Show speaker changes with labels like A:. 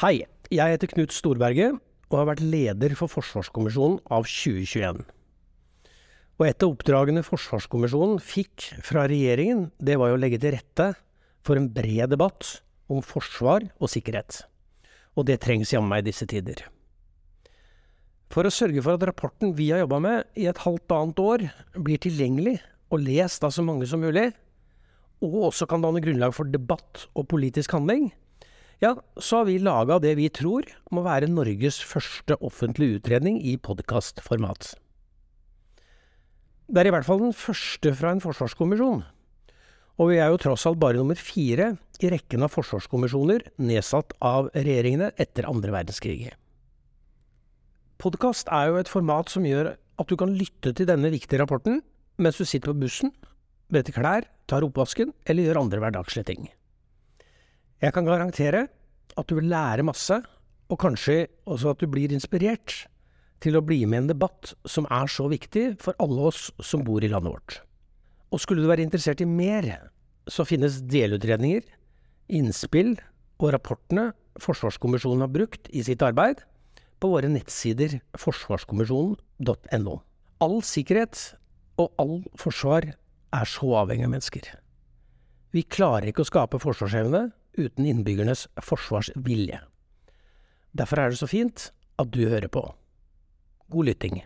A: Hei, jeg heter Knut Storberget og har vært leder for Forsvarskommisjonen av 2021. Og et av oppdragene Forsvarskommisjonen fikk fra regjeringen, det var jo å legge til rette for en bred debatt om forsvar og sikkerhet. Og det trengs jammen meg i disse tider. For å sørge for at rapporten vi har jobba med i et halvt annet år, blir tilgjengelig og lest av så mange som mulig, og også kan danne grunnlag for debatt og politisk handling, ja, så har vi laga det vi tror må være Norges første offentlige utredning i podkastformat. Det er i hvert fall den første fra en forsvarskommisjon. Og vi er jo tross alt bare nummer fire i rekken av forsvarskommisjoner nedsatt av regjeringene etter andre verdenskrig. Podkast er jo et format som gjør at du kan lytte til denne viktige rapporten mens du sitter på bussen, bretter klær, tar oppvasken eller gjør andre hverdagslige ting. Jeg kan garantere at du vil lære masse, og kanskje også at du blir inspirert til å bli med i en debatt som er så viktig for alle oss som bor i landet vårt. Og skulle du være interessert i mer, så finnes delutredninger, innspill og rapportene Forsvarskommisjonen har brukt i sitt arbeid, på våre nettsider forsvarskommisjonen.no. All sikkerhet og all forsvar er så avhengig av mennesker. Vi klarer ikke å skape forsvarsevne uten innbyggernes forsvarsvilje. Derfor er det så fint at du hører på. God lytting.